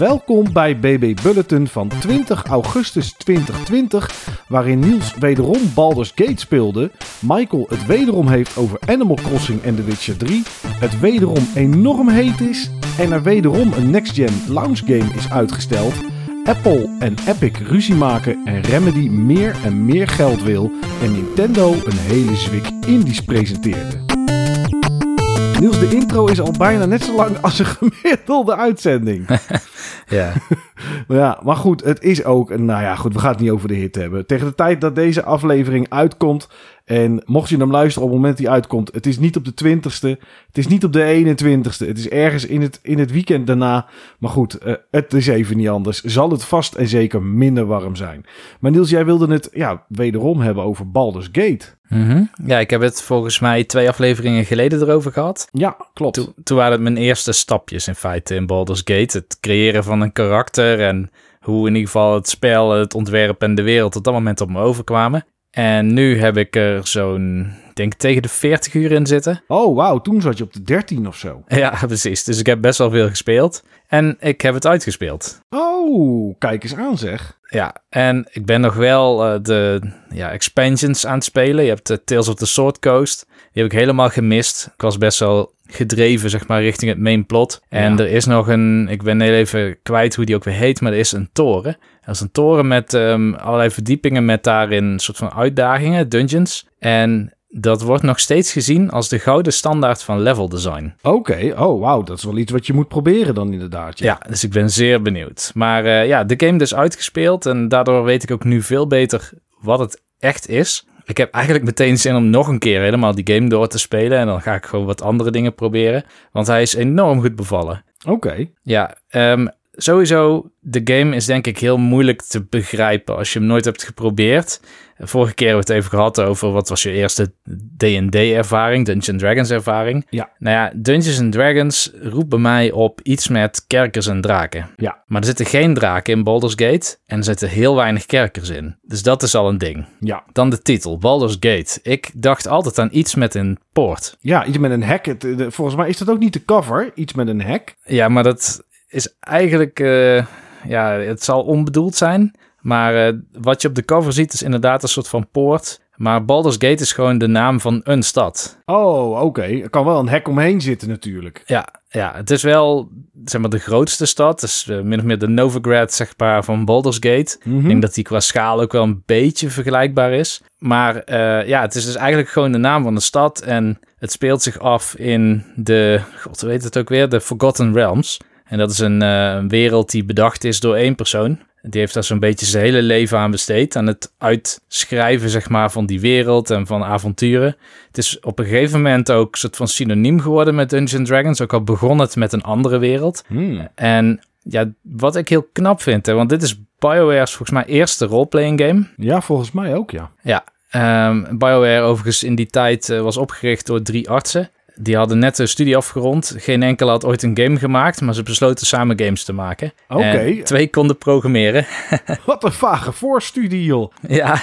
Welkom bij BB Bulletin van 20 augustus 2020, waarin Niels wederom Baldur's Gate speelde, Michael het wederom heeft over Animal Crossing en The Witcher 3, het wederom enorm heet is en er wederom een next-gen launch game is uitgesteld, Apple en Epic ruzie maken en Remedy meer en meer geld wil en Nintendo een hele zwik indies presenteerde. Niels, de intro is al bijna net zo lang als een gemiddelde uitzending. Ja, ja, maar goed, het is ook... Nou ja, goed, we gaan het niet over de hit hebben. Tegen de tijd dat deze aflevering uitkomt... En mocht je hem luisteren op het moment die uitkomt... Het is niet op de 20ste. Het is niet op de 21ste. Het is ergens in het, in het weekend daarna. Maar goed, eh, het is even niet anders. Zal het vast en zeker minder warm zijn. Maar Niels, jij wilde het ja, wederom hebben over Baldur's Gate. Mhm. ja ik heb het volgens mij twee afleveringen geleden erover gehad. Ja, klopt. Toen, toen waren het mijn eerste stapjes in feite in Baldur's Gate. Het creëren van een karakter en hoe in ieder geval het spel, het ontwerp en de wereld op dat moment op me overkwamen. En nu heb ik er zo'n, denk tegen de 40 uur in zitten. Oh, wauw. Toen zat je op de 13 of zo. Ja, precies. Dus ik heb best wel veel gespeeld. En ik heb het uitgespeeld. Oh, kijk eens aan zeg. Ja, en ik ben nog wel eh, de ja, expansions aan het spelen. Je hebt de Tales of the Sword Coast. Die heb ik helemaal gemist. Ik was best wel gedreven, zeg maar, richting het main plot. En Ja. er is nog een, ik ben heel even kwijt hoe die ook weer heet, maar er is een toren. Dat is een toren met ehm, allerlei verdiepingen met daarin een soort van uitdagingen, dungeons. En dat wordt nog steeds gezien als de gouden standaard van level design. Oké, oh wauw, dat is wel iets wat je moet proberen dan inderdaad. Ja, dus ik ben zeer benieuwd. Maar eh, ja, de game dus uitgespeeld en daardoor weet ik ook nu veel beter wat het echt is. Ik heb eigenlijk meteen zin om nog een keer helemaal die game door te spelen en dan ga ik gewoon wat andere dingen proberen, want hij is enorm goed bevallen. Oké, Ja, ehm, sowieso, de game is denk ik heel moeilijk te begrijpen als je hem nooit hebt geprobeerd. Vorige keer hebben we het even gehad over wat was je eerste D&D-ervaring, Dungeons Dragons ervaring. Ja. Nou ja, Dungeons and Dragons roept bij mij op iets met kerkers en draken. Ja. Maar er zitten geen draken in Baldur's Gate en er zitten heel weinig kerkers in. Dus dat is al een ding. ja. Dan de titel, Baldur's Gate. Ik dacht altijd aan iets met een poort. Ja, iets met een hek. Volgens mij is dat ook niet de cover, iets met een hek. Ja, maar dat is eigenlijk... eh, ja, het zal onbedoeld zijn. Maar eh, wat je op de cover ziet is inderdaad een soort van poort. Maar Baldur's Gate is gewoon de naam van een stad. Oh, oké. Er kan wel een hek omheen zitten natuurlijk. Ja, ja het is wel zeg maar, de grootste stad. Dus min of meer de Novigrad zeg maar, van Baldur's Gate. Mhm. Ik denk dat die qua schaal ook wel een beetje vergelijkbaar is. Maar ja, het is dus eigenlijk gewoon de naam van de stad. En het speelt zich af in de, god hoe heet het ook weer, de Forgotten Realms. En dat is een, eh, een wereld die bedacht is door één persoon. Die heeft daar zo'n beetje zijn hele leven aan besteed. Aan het uitschrijven, zeg maar, van die wereld en van avonturen. Het is op een gegeven moment ook een soort van synoniem geworden met Dungeons Dragons. Ook al begon het met een andere wereld. Hmm. En ja, wat ik heel knap vind, hè, want dit is BioWare's volgens mij eerste roleplaying game. Ja, volgens mij ook, ja. Ja, ehm, BioWare overigens in die tijd eh, was opgericht door drie artsen. Die hadden net een studie afgerond. Geen enkele had ooit een game gemaakt, maar ze besloten samen games te maken. Oké. Twee konden programmeren. Wat een vage voorstudie, joh. ja,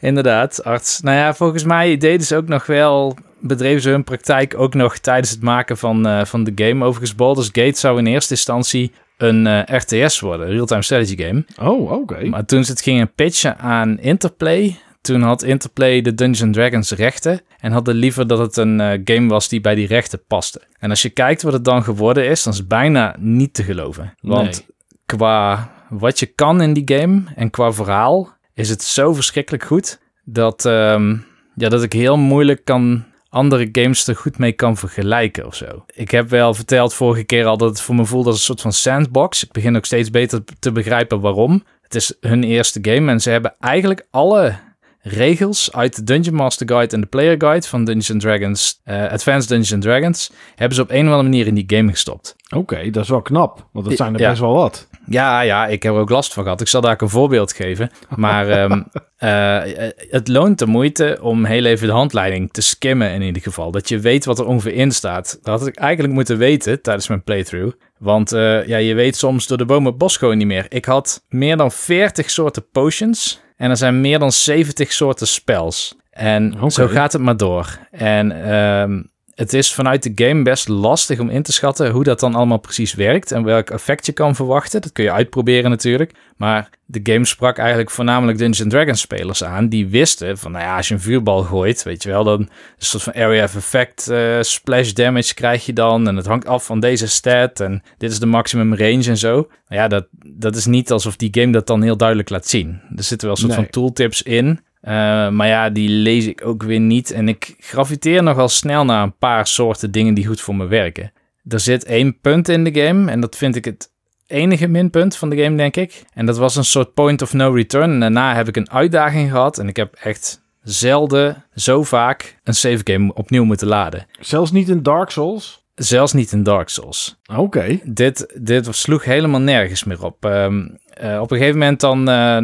inderdaad, arts. Nou ja, volgens mij deden ze ook nog wel... bedreven ze hun praktijk ook nog tijdens het maken van, eh, van de game. Overigens, Baldur's Gate zou in eerste instantie een eh, RTS worden, real-time strategy game. Oh, oké. Maar toen ze het gingen pitchen aan Interplay, toen had Interplay de Dungeons Dragons rechten en hadden liever dat het een eh, game was die bij die rechten paste. En als je kijkt wat het dan geworden is, dan is het bijna niet te geloven. Want Nee. qua wat je kan in die game en qua verhaal is het zo verschrikkelijk goed dat, ehm, ja, dat ik heel moeilijk kan andere games er goed mee kan vergelijken of zo. Ik heb wel verteld vorige keer al dat het voor me voelt als een soort van sandbox. Ik begin ook steeds beter te begrijpen waarom. Het is hun eerste game en ze hebben eigenlijk alle regels uit de Dungeon Master Guide en de Player Guide van Dungeons Dragons, eh, Advanced Dungeons Dragons, hebben ze op een of andere manier in die game gestopt. Oké, dat is wel knap. Want dat zijn er Ja. best wel wat. Ja, ja, ik heb er ook last van gehad. Ik zal daar ook een voorbeeld geven. Maar ehm, eh, het loont de moeite om heel even de handleiding te skimmen in ieder geval. Dat je weet wat er ongeveer in staat. Dat had ik eigenlijk moeten weten tijdens mijn playthrough. Want eh, ja, je weet soms door de bomen het bos gewoon niet meer. Ik had meer dan 40 soorten potions. En er zijn meer dan 70 soorten spells. En zo gaat het maar door. En ehm, het is vanuit de game best lastig om in te schatten hoe dat dan allemaal precies werkt en welk effect je kan verwachten. Dat kun je uitproberen natuurlijk. Maar de game sprak eigenlijk voornamelijk Dungeons Dragons spelers aan. Die wisten van, nou ja, als je een vuurbal gooit, weet je wel, dan een soort van area of effect, uh, splash damage krijg je dan. En het hangt af van deze stat en dit is de maximum range en zo. Nou ja, dat, dat is niet alsof die game dat dan heel duidelijk laat zien. Er zitten wel een soort van tooltips in. Uh, maar ja, die lees ik ook weer niet. En ik graviteer nogal snel naar een paar soorten dingen die goed voor me werken. Er zit één punt in de game en dat vind ik het enige minpunt van de game, denk ik. En dat was een soort point of no return. En daarna heb ik een uitdaging gehad en ik heb echt zelden zo vaak een save game opnieuw moeten laden. Zelfs niet in Dark Souls? Zelfs niet in Dark Souls. Oké. Dit, dit sloeg helemaal nergens meer op. Um, uh, op een gegeven moment dan, uh,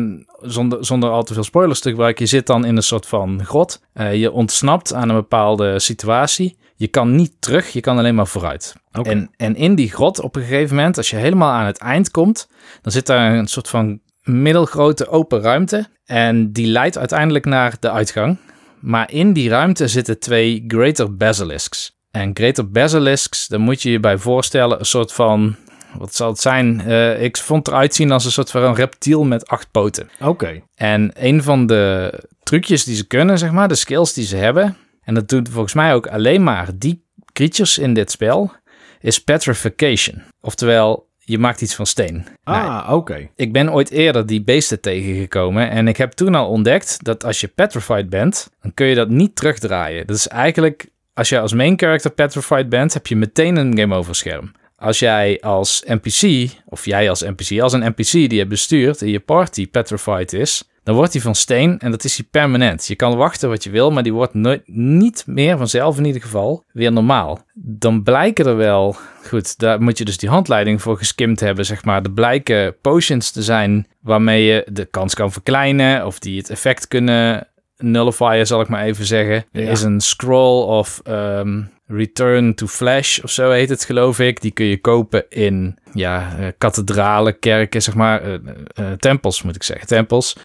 zonder, zonder al te veel spoilers te gebruiken, je zit dan in een soort van grot. Uh, je ontsnapt aan een bepaalde situatie. Je kan niet terug, je kan alleen maar vooruit. Okay. En, en in die grot op een gegeven moment, als je helemaal aan het eind komt, dan zit daar een soort van middelgrote open ruimte. En die leidt uiteindelijk naar de uitgang. Maar in die ruimte zitten twee Greater Basilisks. En Greater Basilisks, daar moet je je bij voorstellen, een soort van wat zal het zijn? Uh, ik vond het eruit zien als een soort van een reptiel met acht poten. Oké. En een van de trucjes die ze kunnen, zeg maar, de skills die ze hebben, en dat doet volgens mij ook alleen maar die creatures in dit spel, is petrification. Oftewel, je maakt iets van steen. Ah, oké. Okay. Ik ben ooit eerder die beesten tegengekomen en ik heb toen al ontdekt dat als je petrified bent, dan kun je dat niet terugdraaien. Dat is eigenlijk, als je als main character petrified bent, heb je meteen een game over scherm. Als jij als NPC, of jij als NPC, als een NPC die je bestuurt in je party petrified is, dan wordt hij van steen en dat is hij permanent. Je kan wachten wat je wil, maar die wordt nooit, niet meer vanzelf in ieder geval weer normaal. Dan blijken er wel, goed, daar moet je dus die handleiding voor geskimd hebben, zeg maar. Er blijken potions te zijn waarmee je de kans kan verkleinen of die het effect kunnen nullifier, zal ik maar even zeggen. Er is een scroll of um, Return to Flash of zo heet het, geloof ik. Die kun je kopen in ja, uh, kathedralen, kerken, zeg maar. Uh, uh, tempels, moet ik zeggen. Tempels.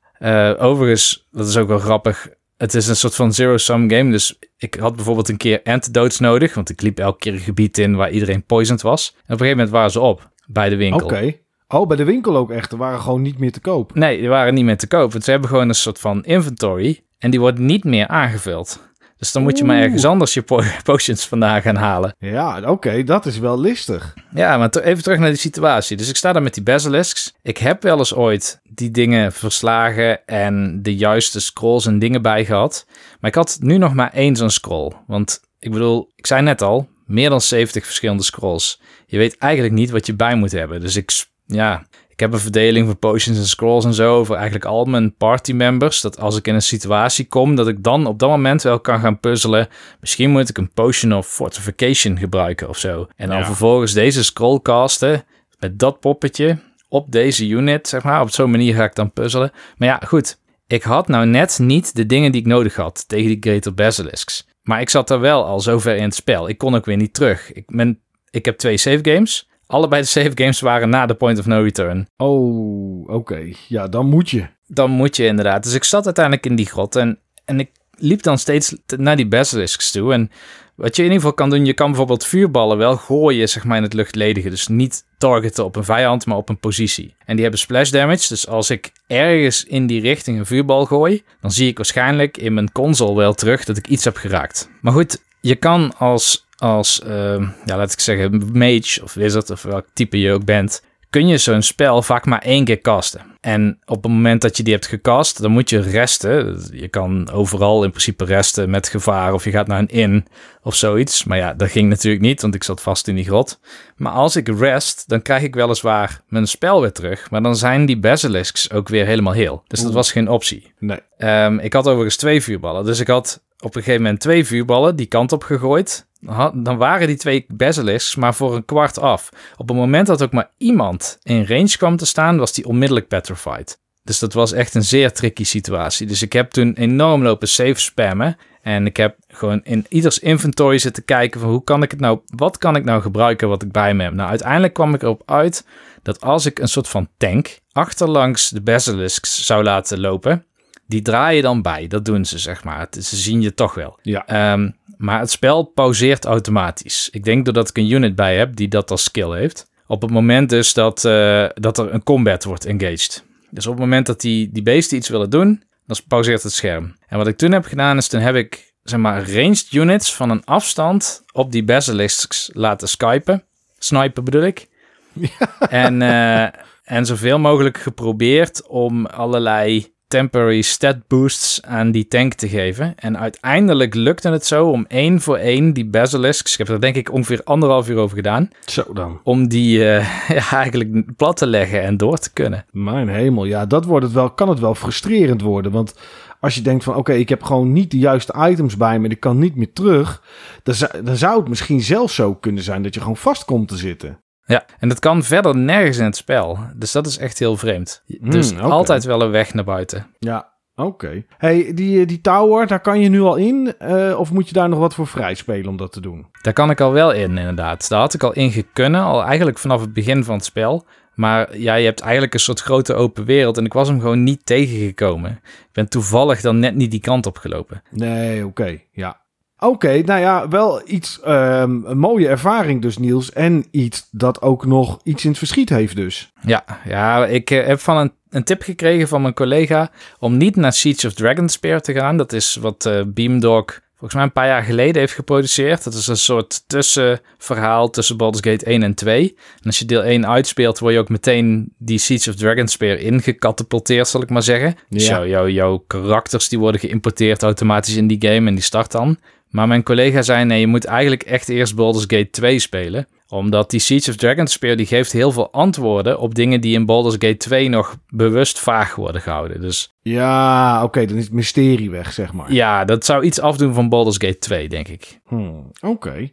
overigens, dat is ook wel grappig. Het is een soort van zero-sum game. Dus ik had bijvoorbeeld een keer antidotes nodig. Want ik liep elke keer een gebied in waar iedereen poisoned was. En op een gegeven moment waren ze op bij de winkel. Oké. Oh, bij de winkel ook echt. Er waren gewoon niet meer te koop. Nee, die waren niet meer te koop. Want ze hebben gewoon een soort van inventory. En die wordt niet meer aangevuld. Dus dan moet je maar ergens anders je po potions vandaan gaan halen. Ja, oké, dat is wel listig. Ja, maar even terug naar die situatie. Dus ik sta daar met die basilisks. Ik heb wel eens ooit die dingen verslagen en de juiste scrolls en dingen bij gehad. Maar ik had nu nog maar één zo'n scroll. Want ik bedoel, ik zei net al, meer dan 70 verschillende scrolls. Je weet eigenlijk niet wat je bij moet hebben. Dus ik, ja, ik heb een verdeling van potions en scrolls en zo over eigenlijk al mijn party members. Dat als ik in een situatie kom, dat ik dan op dat moment wel kan gaan puzzelen. Misschien moet ik een potion of fortification gebruiken of zo. En dan ja. vervolgens deze scroll casten met dat poppetje op deze unit, zeg maar. Op zo'n manier ga ik dan puzzelen. Maar ja, goed. Ik had nou net niet de dingen die ik nodig had tegen die Greater Basilisks. Maar ik zat er wel al zover in het spel. Ik kon ook weer niet terug. Ik, ben, ik heb twee save games. Allebei de save games waren na de point of no return. Oh, oké. Ja, dan moet je. Dan moet je inderdaad. Dus ik zat uiteindelijk in die grot en, en ik liep dan steeds naar die basilisks toe. En wat je in ieder geval kan doen, je kan bijvoorbeeld vuurballen wel gooien, zeg maar, in het luchtledige. Dus niet targeten op een vijand, maar op een positie. En die hebben splash damage, dus als ik ergens in die richting een vuurbal gooi, dan zie ik waarschijnlijk in mijn console wel terug dat ik iets heb geraakt. Maar goed, je kan als als, uh, ja, laat ik zeggen, mage of wizard of welk type je ook bent, kun je zo'n spel vaak maar één keer casten. En op het moment dat je die hebt gecast, dan moet je resten. Je kan overal in principe resten met gevaar of je gaat naar een inn of zoiets. Maar ja, dat ging natuurlijk niet, want ik zat vast in die grot. Maar als ik rest, dan krijg ik weliswaar mijn spel weer terug. Maar dan zijn die basilisks ook weer helemaal heel. Dus dat was geen optie. Nee. Um, ik had overigens twee vuurballen. Dus ik had op een gegeven moment twee vuurballen die kant op gegooid dan waren die twee basilisks maar voor een kwart af. Op het moment dat ook maar iemand in range kwam te staan, was die onmiddellijk petrified. Dus dat was echt een zeer tricky situatie. Dus ik heb toen enorm lopen safe spammen. En ik heb gewoon in ieders inventory zitten kijken van hoe kan ik het nou, wat kan ik nou gebruiken wat ik bij me heb. Nou, uiteindelijk kwam ik erop uit dat als ik een soort van tank achterlangs de basilisks zou laten lopen, die draaien dan bij. Dat doen ze, zeg maar. Het- ze zien je toch wel. Ja. Ehm, maar het spel pauzeert automatisch. Ik denk doordat ik een unit bij heb die dat als skill heeft. Op het moment dus dat, eh, dat er een combat wordt engaged. Dus op het moment dat die, die beesten iets willen doen, dan pauzeert het scherm. En wat ik toen heb gedaan is, toen heb ik zeg maar ranged units van een afstand op die basilisks laten skypen. Snipen bedoel ik. En, eh, en zoveel mogelijk geprobeerd om allerlei temporary stat boosts aan die tank te geven. En uiteindelijk lukte het zo om één voor één die basilisks, ik heb er denk ik ongeveer anderhalf uur over gedaan, Zo dan. om die eh, ja, eigenlijk plat te leggen en door te kunnen. Mijn hemel, ja, dat wordt het wel, kan het wel frustrerend worden. Want als je denkt van, oké, ik heb gewoon niet de juiste items bij me en ik kan niet meer terug. Dan zou, dan zou het misschien zelfs zo kunnen zijn dat je gewoon vast komt te zitten. Ja, en dat kan verder nergens in het spel. Dus dat is echt heel vreemd. Dus oké. altijd wel een weg naar buiten. Ja, oké. Hey, die, die tower, daar kan je nu al in? eh, of moet je daar nog wat voor vrij spelen om dat te doen? Daar kan ik al wel in, inderdaad. Daar had ik al in gekunnen, al eigenlijk vanaf het begin van het spel. Maar ja, je hebt eigenlijk een soort grote open wereld en ik was hem gewoon niet tegengekomen. Ik ben toevallig dan net niet die kant op gelopen. Nee, oké, ja. Oké, nou ja, wel iets, ehm, een mooie ervaring dus, Niels. En iets dat ook nog iets in het verschiet heeft dus. Ja, ja ik eh, heb van een, een tip gekregen van mijn collega om niet naar Siege of Dragonspear te gaan. Dat is wat eh, Beamdog volgens mij een paar jaar geleden heeft geproduceerd. Dat is een soort tussenverhaal tussen Baldur's Gate 1 en 2. En als je deel 1 uitspeelt, word je ook meteen die Siege of Dragonspear ingecatapulteerd, zal ik maar zeggen. Dus Ja. jouw, jouw, jouw karakters die worden geïmporteerd automatisch in die game en die start dan. Maar mijn collega zei, nee, je moet eigenlijk echt eerst Baldur's Gate 2 spelen. Omdat die Siege of Dragonspear, die geeft heel veel antwoorden op dingen die in Baldur's Gate 2 nog bewust vaag worden gehouden. Dus Ja, oké, dan is het mysterie weg, zeg maar. ja, dat zou iets afdoen van Baldur's Gate 2, denk ik. Hmm, oké.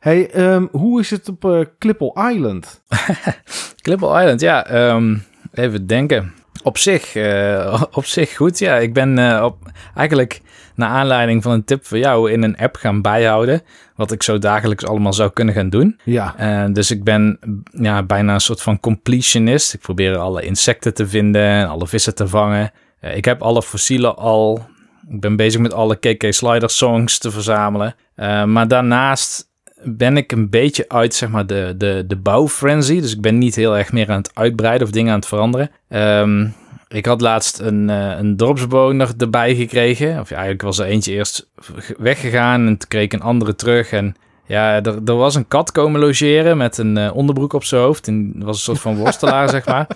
Hey, ehm, hoe is het op eh Clipple Island? Clipple Island, ja, ehm, even denken. Op zich, eh, op zich goed, ja. Ik ben eh, op, eigenlijk naar aanleiding van een tip van jou in een app gaan bijhouden. Wat ik zo dagelijks allemaal zou kunnen gaan doen. Ja, Eh, dus ik ben ja, bijna een soort van completionist. Ik probeer alle insecten te vinden en alle vissen te vangen. Ik heb alle fossielen al. Ik ben bezig met alle KK Slider songs te verzamelen. Maar daarnaast ben ik een beetje uit zeg maar, de, de, de bouwfrenzy. Dus ik ben niet heel erg meer aan het uitbreiden of dingen aan het veranderen. Ehm, ik had laatst een, eh, een dorpsbewoner erbij gekregen. Of ja, eigenlijk was er eentje eerst weggegaan en toen kreeg ik een andere terug. En ja, er, er was een kat komen logeren met een eh, onderbroek op zijn hoofd. En dat was een soort van worstelaar, zeg maar.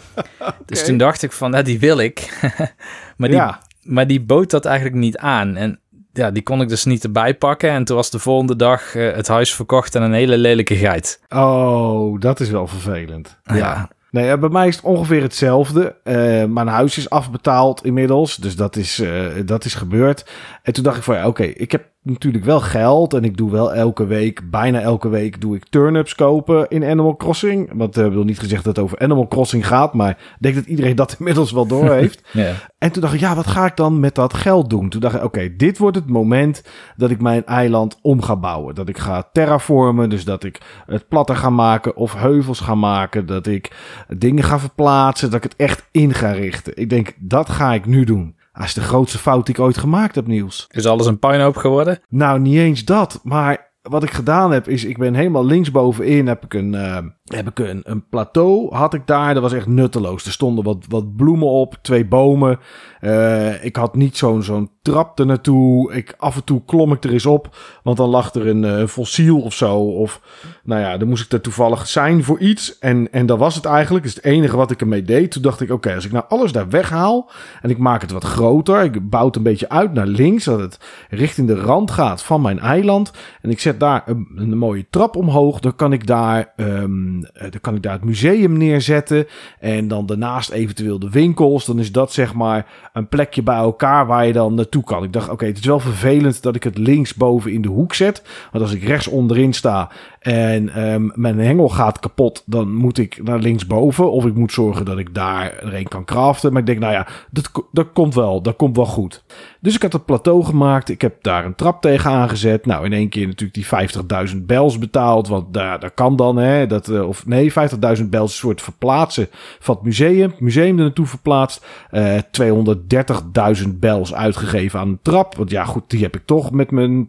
Dus toen dacht ik van, nou, die wil ik. maar, die, ja. maar die bood dat eigenlijk niet aan. En ja, die kon ik dus niet erbij pakken. En toen was de volgende dag eh, het huis verkocht en een hele lelijke geit. Oh, dat is wel vervelend. Ja. Nee, ja, bij mij is het ongeveer hetzelfde. Eh, mijn huis is afbetaald inmiddels, dus dat is, eh, dat is gebeurd. En toen dacht ik van ja, oké, ik heb natuurlijk wel geld en ik doe wel elke week, bijna elke week, doe ik turnips kopen in Animal Crossing. Want ik wil niet gezegd dat het over Animal Crossing gaat, maar ik denk dat iedereen dat inmiddels wel door heeft. Ja. En toen dacht ik, ja, wat ga ik dan met dat geld doen? Toen dacht ik, oké, dit wordt het moment dat ik mijn eiland om ga bouwen. Dat ik ga terraformen, dus dat ik het platter ga maken of heuvels ga maken. Dat ik dingen ga verplaatsen, dat ik het echt in ga richten. Ik denk, dat ga ik nu doen. Dat is de grootste fout die ik ooit gemaakt heb, Niels. Is alles een puinhoop geworden? Nou, niet eens dat, maar wat ik gedaan heb is, ik ben helemaal linksbovenin, heb ik een, eh, heb ik een, een plateau, had ik daar, dat was echt nutteloos. Er stonden wat, wat bloemen op, twee bomen. Eh, ik had niet zo'n trap er naartoe. Ik, af en toe klom ik er eens op, want dan lag er een eh, fossiel of zo. Of, nou ja, dan moest ik er toevallig zijn voor iets. En, en dat was het eigenlijk, dat is het enige wat ik ermee deed. Toen dacht ik, oké, als ik nou alles daar weghaal en ik maak het wat groter. Ik bouw het een beetje uit naar links, dat het richting de rand gaat van mijn eiland. En ik zet daar een, een mooie trap omhoog. Dan kan ik daar, ehm, eh, dan kan ik daar het museum neerzetten. En dan daarnaast eventueel de winkels. Dan is dat zeg maar een plekje bij elkaar waar je dan naartoe kan. Ik dacht, oké, het is wel vervelend dat ik het linksboven in de hoek zet. Want als ik rechts onderin sta en ehm, mijn hengel gaat kapot, dan moet ik naar linksboven. Of ik moet zorgen dat ik daar er een kan craften. Maar ik denk, nou ja, dat, dat komt wel. Dat komt wel goed. Dus ik had het plateau gemaakt. Ik heb daar een trap tegen aangezet. Nou, in één keer natuurlijk die 50.000 bels betaald. Want daar, daar kan dan, hè. Dat, eh, of nee, 50.000 bells een soort verplaatsen van het museum. Museum er naartoe verplaatst. Uh, 230.000 bells uitgegeven aan de trap. Want ja, goed, die heb ik toch met mijn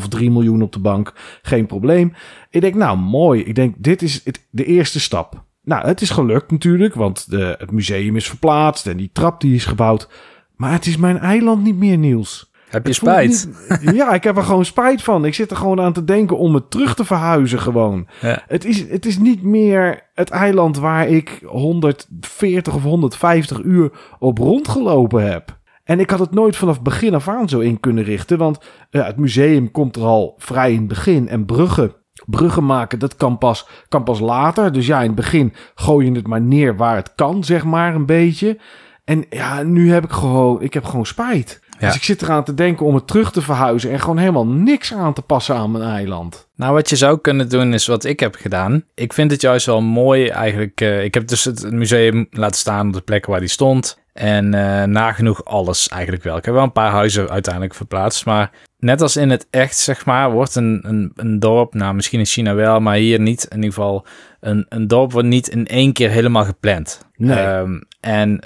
2,5, 3 miljoen op de bank. Geen probleem. Ik denk, nou mooi. Ik denk, dit is het, de eerste stap. Nou, het is gelukt natuurlijk, want de, het museum is verplaatst en die trap die is gebouwd. Maar het is mijn eiland niet meer, Niels. Heb je spijt? ja, ik heb er gewoon spijt van. Ik zit er gewoon aan te denken om het terug te verhuizen gewoon. Ja. Het, is, het is niet meer het eiland waar ik 140 of 150 uur op rondgelopen heb. En ik had het nooit vanaf begin af aan zo in kunnen richten. Want uh, het museum komt er al vrij in het begin. En bruggen, bruggen maken, dat kan pas, kan pas later. Dus ja, in het begin gooi je het maar neer waar het kan, zeg maar, een beetje. En ja, nu heb ik gewoon, ik heb gewoon spijt. Dus ik zit eraan te denken om het terug te verhuizen en gewoon helemaal niks aan te passen aan mijn eiland. Nou, wat je zou kunnen doen is wat ik heb gedaan. Ik vind het juist wel mooi eigenlijk. Uh, ik heb dus het museum laten staan op de plek waar die stond. En uh, nagenoeg alles eigenlijk wel. Ik heb wel een paar huizen uiteindelijk verplaatst. Maar net als in het echt, zeg maar, wordt een, een, een dorp, nou misschien in China wel, maar hier niet. In ieder geval, een, een dorp wordt niet in één keer helemaal gepland. Nee. Um, en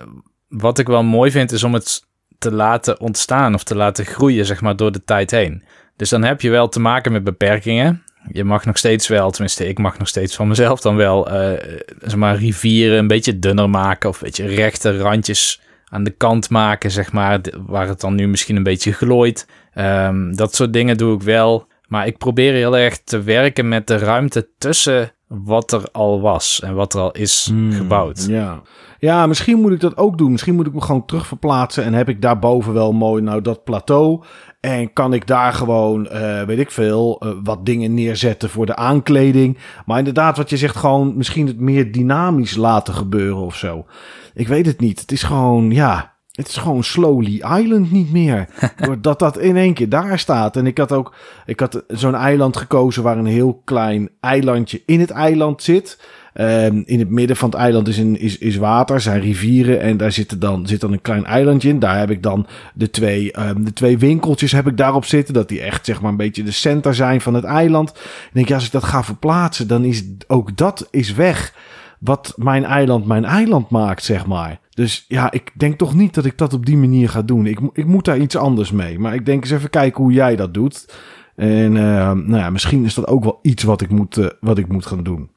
wat ik wel mooi vind, is om het te laten ontstaan of te laten groeien, zeg maar, door de tijd heen. Dus dan heb je wel te maken met beperkingen. Je mag nog steeds wel, tenminste, ik mag nog steeds van mezelf dan wel, uh, zeg maar, rivieren een beetje dunner maken of een beetje rechte randjes aan de kant maken, zeg maar, waar het dan nu misschien een beetje glooit. Um, dat soort dingen doe ik wel. Maar ik probeer heel erg te werken met de ruimte tussen wat er al was en wat er al is hmm, gebouwd. Ja. ja, misschien moet ik dat ook doen. Misschien moet ik me gewoon terug verplaatsen en heb ik daarboven wel mooi nou dat plateau. En kan ik daar gewoon, uh, weet ik veel, uh, wat dingen neerzetten voor de aankleding. Maar inderdaad, wat je zegt, gewoon misschien het meer dynamisch laten gebeuren of zo. Ik weet het niet. Het is gewoon, ja, het is gewoon Slowly Island niet meer. Doordat dat in één keer daar staat. En ik had ook ik had zo'n eiland gekozen waar een heel klein eilandje in het eiland zit. Um, in het midden van het eiland is, een, is, is water, zijn rivieren. En daar zit, dan, zit dan een klein eilandje in. Daar heb ik dan de twee, um, de twee winkeltjes heb ik daarop zitten. Dat die echt zeg maar een beetje de center zijn van het eiland. En denk je, als ik dat ga verplaatsen, dan is ook dat is weg. Wat mijn eiland mijn eiland maakt, zeg maar. Dus ja, ik denk toch niet dat ik dat op die manier ga doen. Ik, ik moet daar iets anders mee. Maar ik denk eens even kijken hoe jij dat doet. En uh, nou ja, misschien is dat ook wel iets wat ik moet, uh, wat ik moet gaan doen.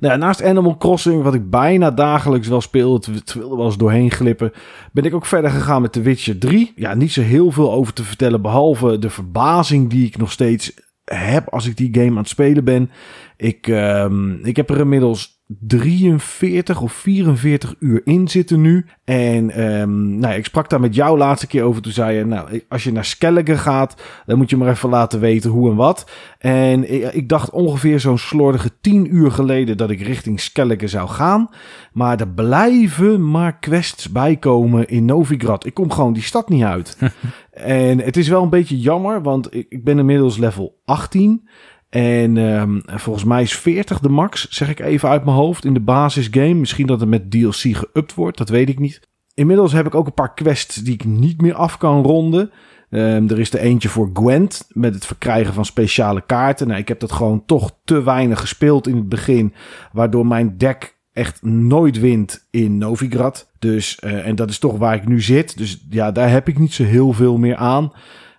Nou naast Animal Crossing, wat ik bijna dagelijks wel speel, het, wilde wel eens doorheen glippen, ben ik ook verder gegaan met The Witcher 3. Ja, niet zo heel veel over te vertellen, behalve de verbazing die ik nog steeds heb als ik die game aan het spelen ben. Ik, uh, ik heb er inmiddels 43 of 44 uur in zitten nu. En um, nou, ik sprak daar met jou laatste keer over. Toen zei je, nou, als je naar Skellige gaat, dan moet je maar even laten weten hoe en wat. En ik, ik dacht ongeveer zo'n slordige 10 uur geleden dat ik richting Skellige zou gaan. Maar er blijven maar quests bijkomen in Novigrad. Ik kom gewoon die stad niet uit. en het is wel een beetje jammer, want ik, ik ben inmiddels level 18. En um, volgens mij is 40 de max, zeg ik even uit mijn hoofd, in de basisgame. Misschien dat het met DLC geüpt wordt, dat weet ik niet. Inmiddels heb ik ook een paar quests die ik niet meer af kan ronden. Um, er is er eentje voor Gwent met het verkrijgen van speciale kaarten. Nou, ik heb dat gewoon toch te weinig gespeeld in het begin, waardoor mijn deck echt nooit wint in Novigrad. Dus, uh, en dat is toch waar ik nu zit. Dus ja, daar heb ik niet zo heel veel meer aan.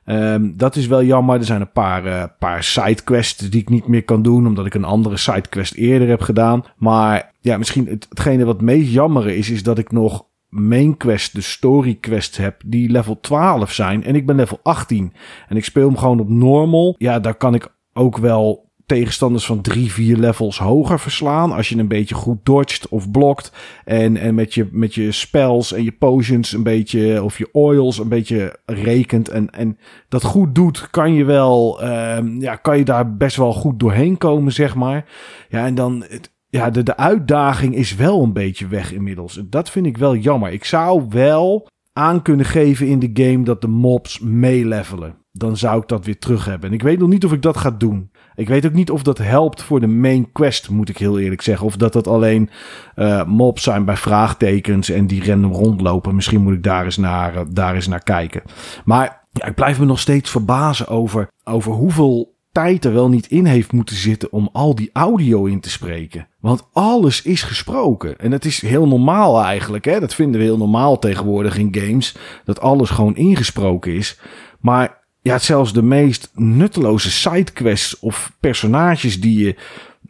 Um, dat is wel jammer. Er zijn een paar, uh, paar sidequests die ik niet meer kan doen, omdat ik een andere sidequest eerder heb gedaan. Maar ja, misschien het, hetgene wat meest jammer is, is dat ik nog main quest, de story quests heb, die level 12 zijn. En ik ben level 18. En ik speel hem gewoon op normal. Ja, daar kan ik ook wel tegenstanders van drie, vier levels hoger verslaan. Als je een beetje goed dodgt of blokt. En, en met, je, met je spells en je potions een beetje, of je oils een beetje rekent. En, en dat goed doet, kan je wel, um, ja, kan je daar best wel goed doorheen komen, zeg maar. Ja, en dan, het, ja, de, de uitdaging is wel een beetje weg inmiddels. Dat vind ik wel jammer. Ik zou wel aan kunnen geven in de game dat de mobs meelevelen. Dan zou ik dat weer terug hebben. En ik weet nog niet of ik dat ga doen. Ik weet ook niet of dat helpt voor de main quest, moet ik heel eerlijk zeggen. Of dat dat alleen uh, mobs zijn bij vraagtekens en die random rondlopen. Misschien moet ik daar eens naar, uh, daar eens naar kijken. Maar ja, ik blijf me nog steeds verbazen over, over hoeveel tijd er wel niet in heeft moeten zitten om al die audio in te spreken. Want alles is gesproken. En het is heel normaal eigenlijk. Hè? Dat vinden we heel normaal tegenwoordig in games. Dat alles gewoon ingesproken is. Maar ja, zelfs de meest nutteloze sidequests of personages die je,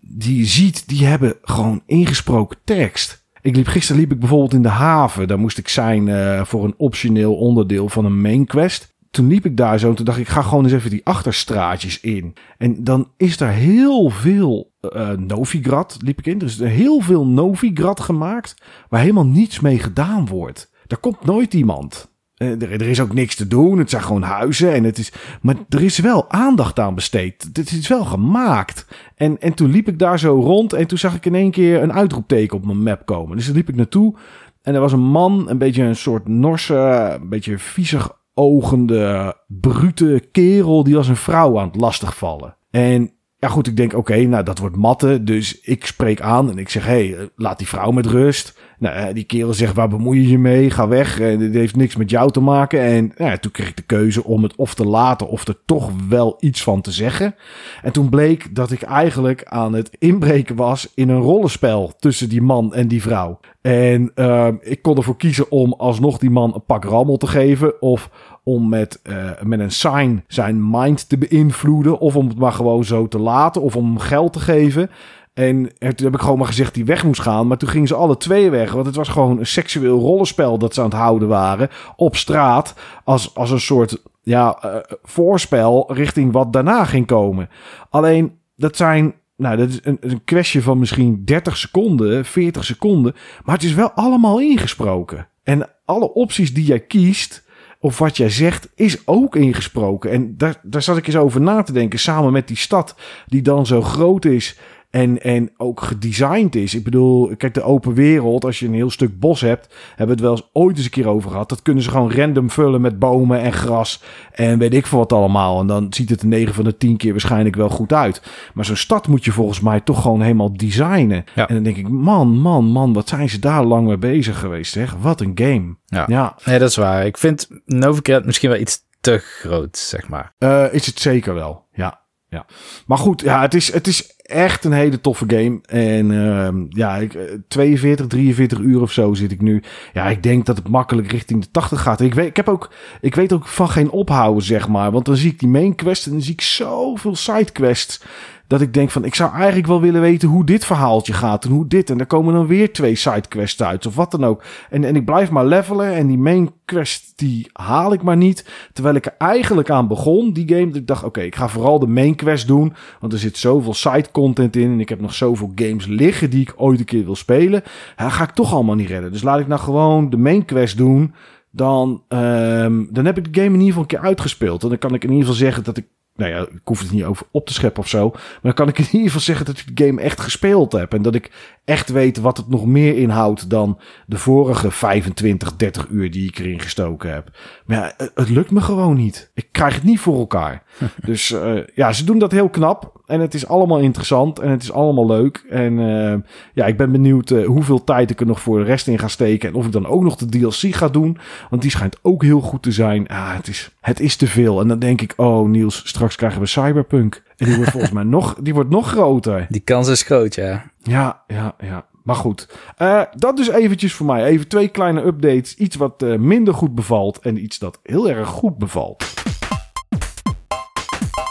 die ziet, die hebben gewoon ingesproken tekst. Ik liep, gisteren liep ik bijvoorbeeld in de haven. Daar moest ik zijn uh, voor een optioneel onderdeel van een main quest toen liep ik daar zo en toen dacht ik, ga gewoon eens even die achterstraatjes in. En dan is er heel veel uh, Novigrad, liep ik in. Er is heel veel Novigrad gemaakt waar helemaal niets mee gedaan wordt. Daar komt nooit iemand. Uh, er, er, is ook niks te doen. Het zijn gewoon huizen. En het is, maar er is wel aandacht aan besteed. Het is wel gemaakt. En, en toen liep ik daar zo rond. En toen zag ik in één keer een uitroepteken op mijn map komen. Dus daar liep ik naartoe. En er was een man, een beetje een soort Norse, een beetje viezig ogende, brute kerel die als een vrouw aan het lastigvallen. En ja goed, ik denk oké, nou dat wordt matte. Dus ik spreek aan en ik zeg, hé, hey, laat die vrouw met rust. Nou, eh, die kerel zegt, waar bemoei je je mee? Ga weg. En dit heeft niks met jou te maken. En ja, toen kreeg ik de keuze om het of te laten of er toch wel iets van te zeggen. En toen bleek dat ik eigenlijk aan het inbreken was in een rollenspel tussen die man en die vrouw. En uh, ik kon ervoor kiezen om alsnog die man een pak rammel te geven. Of om met, uh, met een sign zijn mind te beïnvloeden. Of om het maar gewoon zo te laten. Of om geld te geven. En toen heb ik gewoon maar gezegd die weg moest gaan. Maar toen gingen ze alle twee weg. Want het was gewoon een seksueel rollenspel dat ze aan het houden waren. Op straat. Als, als een soort ja, uh, voorspel richting wat daarna ging komen. Alleen, dat zijn nou, dat is een, een kwestie van misschien 30 seconden, 40 seconden. Maar het is wel allemaal ingesproken. En alle opties die jij kiest, of wat jij zegt, is ook ingesproken. En daar, daar zat ik eens over na te denken. Samen met die stad, die dan zo groot is. En, en ook gedesigned is. Ik bedoel, kijk, de open wereld, als je een heel stuk bos hebt, hebben we het wel eens ooit eens een keer over gehad. Dat kunnen ze gewoon random vullen met bomen en gras en weet ik veel wat allemaal. En dan ziet het er 9 van de 10 keer waarschijnlijk wel goed uit. Maar zo'n stad moet je volgens mij toch gewoon helemaal designen. Ja. En dan denk ik, man, man, man, wat zijn ze daar lang mee bezig geweest, zeg. Wat een game. Ja, ja. Nee, dat is waar. Ik vind Novigrad misschien wel iets te groot, zeg maar. Uh, is het zeker wel, ja. Ja. Maar goed, ja, het is, het is echt een hele toffe game. En uh, ja, ik, 42, 43 uur of zo zit ik nu. Ja, ik denk dat het makkelijk richting de 80 gaat. Ik weet, ik heb ook, ik weet ook van geen ophouden, zeg maar. Want dan zie ik die main quest en dan zie ik zoveel side quests dat ik denk van, ik zou eigenlijk wel willen weten hoe dit verhaaltje gaat en hoe dit. En er komen dan weer twee sidequests uit of wat dan ook. En, en ik blijf maar levelen en die main quest die haal ik maar niet. Terwijl ik er eigenlijk aan begon, die game. Dat ik dacht, oké, ik ga vooral de main quest doen. Want er zit zoveel side content in en ik heb nog zoveel games liggen die ik ooit een keer wil spelen. Ga ik toch allemaal niet redden. Dus laat ik nou gewoon de main quest doen dan, um, dan heb ik de game in ieder geval een keer uitgespeeld. En dan kan ik in ieder geval zeggen dat ik nou ja, ik hoef het niet over op te scheppen of zo. Maar dan kan ik in ieder geval zeggen dat ik de game echt gespeeld heb. En dat ik echt weet wat het nog meer inhoudt dan de vorige 25, 30 uur die ik erin gestoken heb. Maar ja, het lukt me gewoon niet. Ik krijg het niet voor elkaar. dus uh, ja, ze doen dat heel knap. En het is allemaal interessant en het is allemaal leuk. En uh, ja, ik ben benieuwd uh, hoeveel tijd ik er nog voor de rest in ga steken. En of ik dan ook nog de DLC ga doen. Want die schijnt ook heel goed te zijn. Ah, het, is, het is te veel. En dan denk ik, oh Niels, straks krijgen we Cyberpunk. En die wordt volgens mij nog, die wordt nog groter. Die kans is groot, ja. Ja, ja, ja. Maar goed, uh, dat dus eventjes voor mij. Even twee kleine updates. Iets wat uh, minder goed bevalt en iets dat heel erg goed bevalt.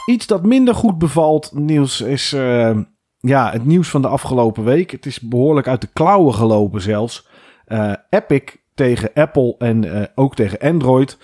Iets dat minder goed bevalt, nieuws, is uh, ja, het nieuws van de afgelopen week. Het is behoorlijk uit de klauwen gelopen zelfs. Epic tegen Apple en ook tegen Android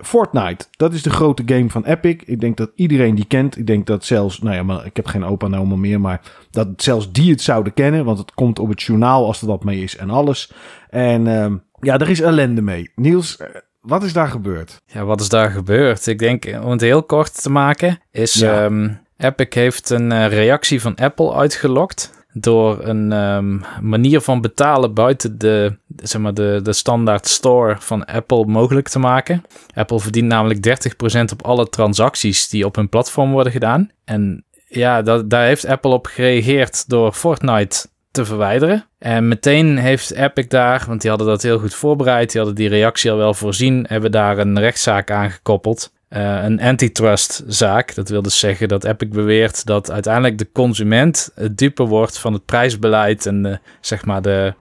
Fortnite, dat is de grote game van Epic. Ik denk dat iedereen die kent. Ik denk dat zelfs, nou ja, maar ik heb geen opa en oma meer, maar dat zelfs die het zouden kennen. Want het komt op het journaal als er wat mee is en alles. En uh, ja, er is ellende mee. Niels, eh, wat is daar gebeurd? Ja, wat is daar gebeurd? Ik denk, om het heel kort te maken, is ja. um, Epic heeft een uh, reactie van Apple uitgelokt door een um, manier van betalen buiten de, zeg maar de, de standaard store van Apple mogelijk te maken. Apple verdient namelijk 30% op alle transacties die op hun platform worden gedaan. En ja, dat, daar heeft Apple op gereageerd door Fortnite te verwijderen. En meteen heeft Epic daar, want die hadden dat heel goed voorbereid, die hadden die reactie al wel voorzien, hebben daar een rechtszaak aangekoppeld. uh, een antitrustzaak. Dat wil dus zeggen dat Epic beweert dat uiteindelijk de consument het dupe wordt van het prijsbeleid en de, zeg maar de,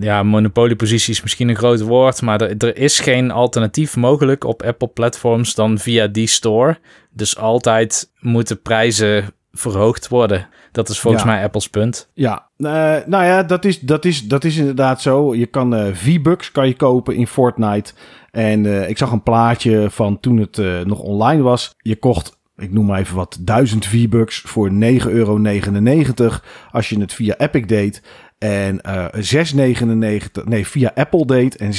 ja, monopoliepositie is misschien een groot woord, maar er, er is geen alternatief mogelijk op Apple platforms dan via die store. Dus altijd moeten prijzen verhoogd worden. Dat is volgens mij Apple's punt. Ja, uh, nou ja, dat is, dat, is, dat is inderdaad zo. Je kan uh, V-Bucks kan je kopen in Fortnite. En uh, ik zag een plaatje van toen het nog online was. Je kocht, ik noem maar even wat, 1000 V-Bucks voor 9,99 euro als je het via Epic deed. En uh, 6,99, nee, via Apple deed. En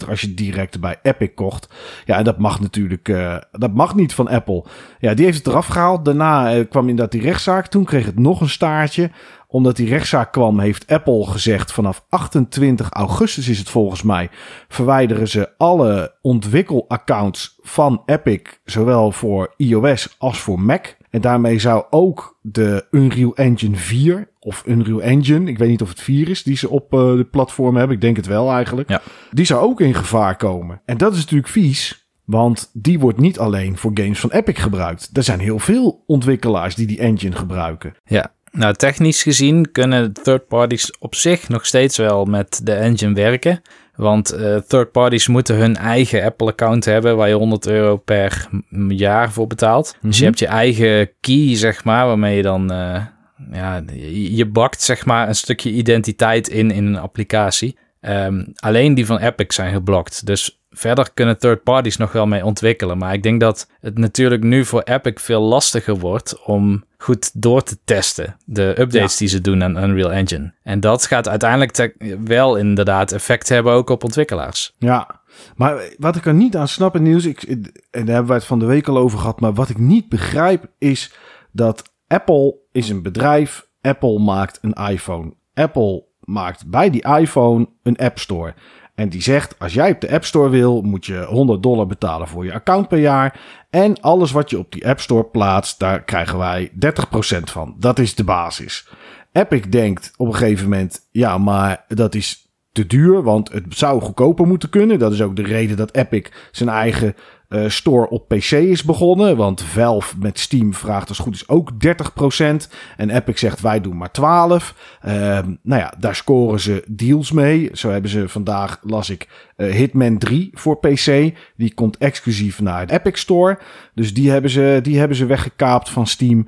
6,99 als je direct bij Epic kocht. Ja, en dat mag natuurlijk, uh, dat mag niet van Apple. Ja, die heeft het eraf gehaald. Daarna uh, kwam inderdaad die rechtszaak. Toen kreeg het nog een staartje. Omdat die rechtszaak kwam, heeft Apple gezegd vanaf 28 augustus is het volgens mij. Verwijderen ze alle ontwikkelaccounts van Epic. Zowel voor iOS als voor Mac. En daarmee zou ook de Unreal Engine 4 of Unreal Engine, ik weet niet of het 4 is, die ze op uh, de platform hebben. Ik denk het wel eigenlijk. Ja. Die zou ook in gevaar komen. En dat is natuurlijk vies. Want die wordt niet alleen voor games van Epic gebruikt. Er zijn heel veel ontwikkelaars die die engine gebruiken. Ja, nou technisch gezien kunnen third parties op zich nog steeds wel met de engine werken. Want uh, third parties moeten hun eigen Apple-account hebben waar je 100 euro per jaar voor betaalt. Mm -hmm. Dus je hebt je eigen key, zeg maar, waarmee je dan. Uh, ja, je bakt zeg maar een stukje identiteit in in een applicatie. Um, alleen die van Epic zijn geblokt. Dus verder kunnen third parties nog wel mee ontwikkelen. Maar ik denk dat het natuurlijk nu voor Epic veel lastiger wordt om goed door te testen. De updates ja. die ze doen aan Unreal Engine. En dat gaat uiteindelijk wel inderdaad effect hebben ook op ontwikkelaars. Ja, maar wat ik er niet aan snap in nieuws, ik, en daar hebben we het van de week al over gehad, maar wat ik niet begrijp is dat Apple is een bedrijf. Apple maakt een iPhone. Apple maakt bij die iPhone een App Store. En die zegt, als jij op de App Store wil, moet je 100 dollar betalen voor je account per jaar. En alles wat je op die App Store plaatst, daar krijgen wij 30% van. Dat is de basis. Epic denkt op een gegeven moment, ja, maar dat is te duur, want het zou goedkoper moeten kunnen. Dat is ook de reden dat Epic zijn eigen uh, store op PC is begonnen. Want Valve met Steam vraagt als goed is ook 30%. En Epic zegt wij doen maar 12. Uh, nou ja, daar scoren ze deals mee. Zo hebben ze vandaag, las ik, uh, Hitman 3 voor PC. Die komt exclusief naar de Epic Store. Dus die hebben ze, die hebben ze weggekaapt van Steam.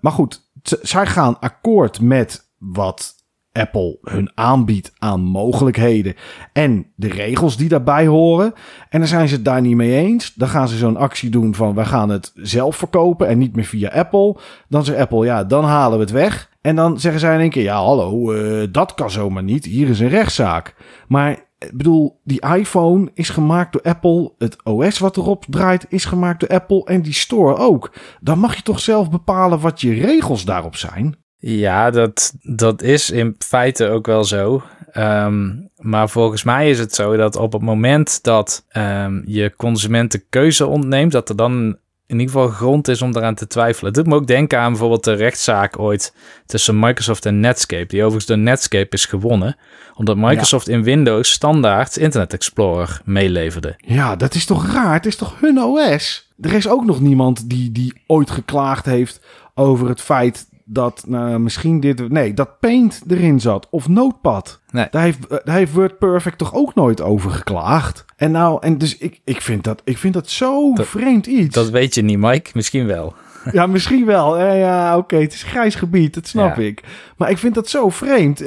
maar goed, zij gaan akkoord met wat Apple hun aanbiedt aan mogelijkheden en de regels die daarbij horen. En dan zijn ze het daar niet mee eens. Dan gaan ze zo'n actie doen van we gaan het zelf verkopen en niet meer via Apple. Dan zegt Apple ja, dan halen we het weg. En dan zeggen zij in één keer ja, hallo, uh, dat kan zomaar niet. Hier is een rechtszaak. Maar ik bedoel, die iPhone is gemaakt door Apple. Het OS wat erop draait is gemaakt door Apple. En die store ook. Dan mag je toch zelf bepalen wat je regels daarop zijn. Ja, dat, dat is in feite ook wel zo. Um, maar volgens mij is het zo dat op het moment dat um, je consumenten keuze ontneemt, dat er dan in ieder geval grond is om eraan te twijfelen. Het doet me ook denken aan bijvoorbeeld de rechtszaak ooit tussen Microsoft en Netscape, die overigens door Netscape is gewonnen, omdat Microsoft ja. in Windows standaard Internet Explorer meeleverde. Ja, dat is toch raar? Het is toch hun OS? Er is ook nog niemand die, die ooit geklaagd heeft over het feit dat nou, misschien dit... Nee, dat Paint erin zat. Of Notepad. Nee. Daar heeft, daar heeft WordPerfect toch ook nooit over geklaagd. En nou, en dus ik, ik, vind, dat, ik vind dat zo dat, vreemd iets. Dat weet je niet, Mike. Misschien wel. Ja, misschien wel. Ja, ja oké. Okay. Het is grijs gebied, dat snap ja. ik. Maar ik vind dat zo vreemd.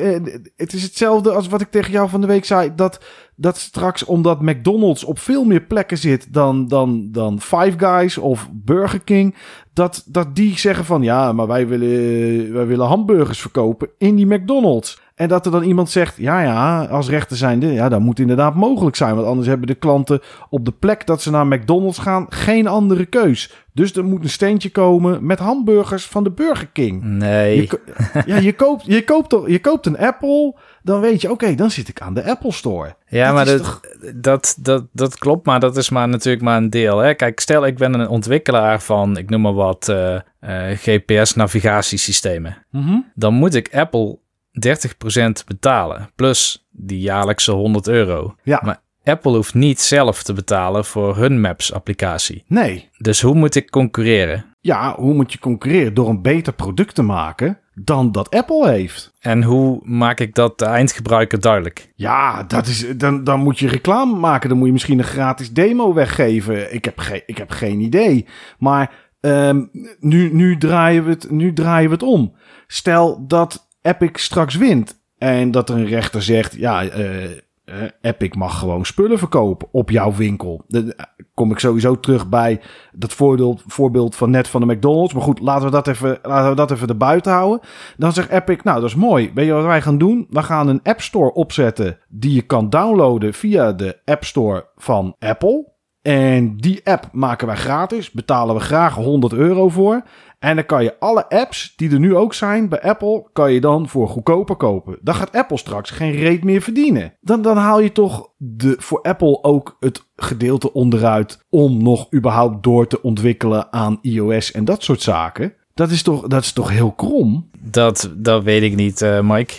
Het is hetzelfde als wat ik tegen jou van de week zei. Dat, dat straks, omdat McDonald's op veel meer plekken zit dan, dan, dan Five Guys of Burger King. Dat, dat die zeggen van ja, maar wij willen, wij willen hamburgers verkopen in die McDonald's. En dat er dan iemand zegt, ja ja, als rechter zijnde, ja, dat moet inderdaad mogelijk zijn. Want anders hebben de klanten op de plek dat ze naar McDonald's gaan geen andere keus. Dus er moet een steentje komen met hamburgers van de Burger King. Nee. Je, ja, je koopt, je, koopt toch, je koopt een Apple, dan weet je, oké, okay, dan zit ik aan de Apple Store. Ja, dat maar dat, toch... dat, dat, dat klopt, maar dat is maar natuurlijk maar een deel. Hè? Kijk, stel ik ben een ontwikkelaar van, ik noem maar wat, uh, uh, GPS-navigatiesystemen. Mm -hmm. Dan moet ik Apple 30% betalen. Plus die jaarlijkse 100 euro. Ja. Maar Apple hoeft niet zelf te betalen voor hun Maps-applicatie. Nee. Dus hoe moet ik concurreren? Ja, hoe moet je concurreren? Door een beter product te maken dan dat Apple heeft. En hoe maak ik dat de eindgebruiker duidelijk? Ja, dat is, dan, dan moet je reclame maken. Dan moet je misschien een gratis demo weggeven. Ik heb, ge ik heb geen idee. Maar um, nu, nu, draaien we het, nu draaien we het om. Stel dat Epic straks wint. En dat er een rechter zegt: ja, uh, uh, Epic mag gewoon spullen verkopen op jouw winkel. Dan kom ik sowieso terug bij dat voorbeeld, voorbeeld van net van de McDonald's. Maar goed, laten we dat even, laten we dat even erbuiten houden. Dan zegt Epic, nou dat is mooi. Weet je wat wij gaan doen? We gaan een App Store opzetten die je kan downloaden via de App Store van Apple. En die app maken wij gratis, betalen we graag 100 euro voor. En dan kan je alle apps die er nu ook zijn bij Apple, kan je dan voor goedkoper kopen. Dan gaat Apple straks geen reet meer verdienen. Dan, dan haal je toch de, voor Apple ook het gedeelte onderuit om nog überhaupt door te ontwikkelen aan iOS en dat soort zaken. Dat is toch, dat is toch heel krom? Dat, dat weet ik niet, uh, Mike.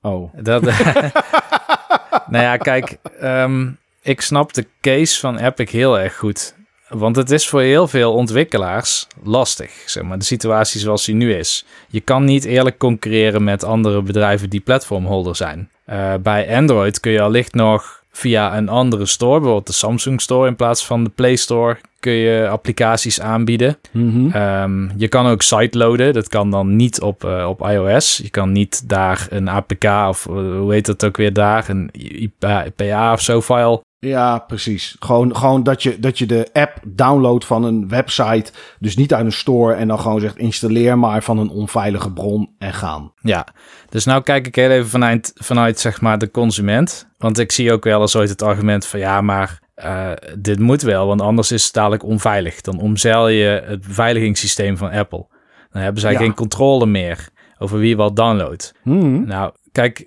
Oh. Dat, nou ja, kijk, um, ik snap de case van Epic heel erg goed. Want het is voor heel veel ontwikkelaars lastig, zeg maar, de situatie zoals die nu is. Je kan niet eerlijk concurreren met andere bedrijven die platformholder zijn. Uh, bij Android kun je allicht nog via een andere store, bijvoorbeeld de Samsung Store in plaats van de Play Store, kun je applicaties aanbieden. Mm -hmm. um, je kan ook sideloaden, dat kan dan niet op, uh, op iOS. Je kan niet daar een APK of uh, hoe heet dat ook weer daar, een IPA of zo file ja, precies. Gewoon, gewoon dat, je, dat je de app downloadt van een website. Dus niet uit een store en dan gewoon zegt installeer maar van een onveilige bron en gaan. Ja, dus nou kijk ik heel even vanuit, vanuit zeg maar de consument. Want ik zie ook wel eens ooit het argument van ja, maar uh, dit moet wel, want anders is het dadelijk onveilig. Dan omzeil je het beveiligingssysteem van Apple. Dan hebben zij ja. geen controle meer over wie wat downloadt. Hmm. Nou, kijk,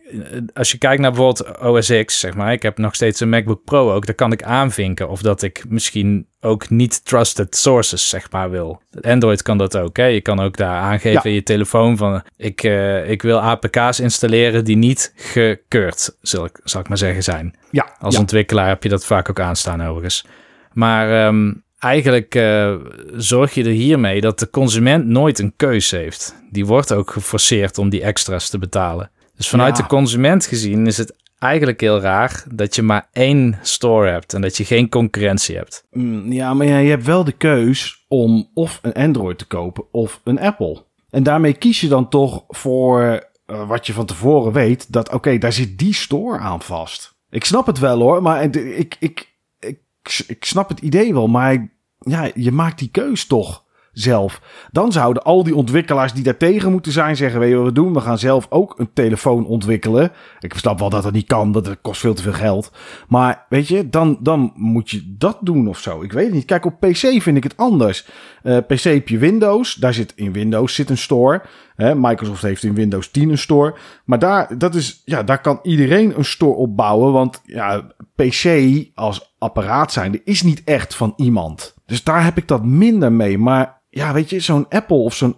als je kijkt naar bijvoorbeeld OS X, zeg maar, ik heb nog steeds een MacBook Pro ook, daar kan ik aanvinken of dat ik misschien ook niet trusted sources, zeg maar, wil. Android kan dat ook, hè? Je kan ook daar aangeven ja. in je telefoon van, ik, uh, ik wil APK's installeren die niet gekeurd, zal ik, zal ik maar zeggen, zijn. Ja. Als ja. ontwikkelaar heb je dat vaak ook aanstaan overigens. Maar um, eigenlijk uh, zorg je er hiermee dat de consument nooit een keus heeft. Die wordt ook geforceerd om die extra's te betalen. Dus vanuit ja. de consument gezien is het eigenlijk heel raar dat je maar één store hebt en dat je geen concurrentie hebt. Mm, ja, maar ja, je hebt wel de keus om of een Android te kopen of een Apple. En daarmee kies je dan toch voor uh, wat je van tevoren weet, dat oké, okay, daar zit die store aan vast. Ik snap het wel hoor, maar ik, ik, ik, ik, ik snap het idee wel, maar ja, je maakt die keus toch zelf. Dan zouden al die ontwikkelaars die daar tegen moeten zijn zeggen: Weet je wat we doen? We gaan zelf ook een telefoon ontwikkelen. Ik snap wel dat dat niet kan, dat kost veel te veel geld. Maar weet je, dan, dan moet je dat doen of zo. Ik weet het niet. Kijk, op PC vind ik het anders. Uh, PC heb je Windows. Daar zit in Windows zit een store. Hè, Microsoft heeft in Windows 10 een store. Maar daar, dat is, ja, daar kan iedereen een store op bouwen. Want ja, PC als apparaat zijnde is niet echt van iemand. Dus daar heb ik dat minder mee. Maar ja, weet je, zo'n Apple of zo'n.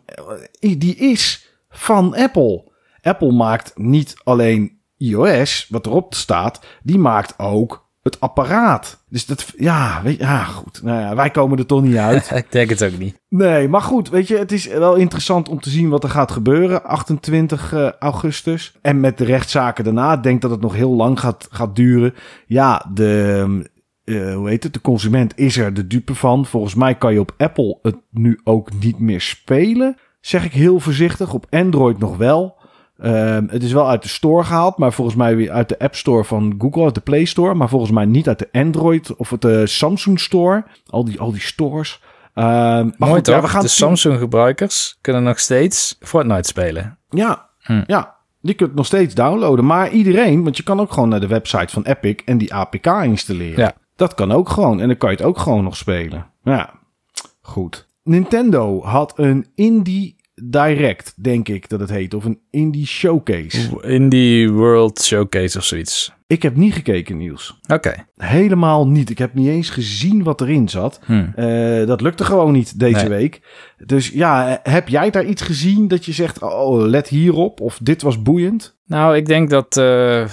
Die is van Apple. Apple maakt niet alleen iOS, wat erop staat, die maakt ook het apparaat. Dus dat, ja, weet je, ja, goed. Nou ja, wij komen er toch niet uit. Ik denk het ook niet. Nee, maar goed, weet je, het is wel interessant om te zien wat er gaat gebeuren 28 uh, augustus. En met de rechtszaken daarna, ik denk dat het nog heel lang gaat, gaat duren. Ja, de, uh, hoe heet het? De consument is er de dupe van. Volgens mij kan je op Apple het nu ook niet meer spelen. Zeg ik heel voorzichtig. Op Android nog wel. Uh, het is wel uit de store gehaald, maar volgens mij weer uit de App Store van Google, uit de Play Store. Maar volgens mij niet uit de Android of de Samsung Store. Al die, al die stores. Uh, maar Mooi goed, toch? ja, we gaan de Samsung-gebruikers kunnen nog steeds Fortnite spelen. Ja, Hm. ja. Die kunt nog steeds downloaden. Maar iedereen, want je kan ook gewoon naar de website van Epic en die APK installeren. Ja. Dat kan ook gewoon. En dan kan je het ook gewoon nog spelen. Ja, goed. Nintendo had een Indie Direct, denk ik dat het heet. Of een Indie Showcase. Indie World Showcase of zoiets. Ik heb niet gekeken, Niels. Oké. Helemaal niet. Ik heb niet eens gezien wat erin zat. Hm. Eh, dat lukte gewoon niet deze Nee. week. Dus ja, heb jij daar iets gezien dat je zegt, oh, let hierop? Of dit was boeiend? Nou, ik denk dat eh,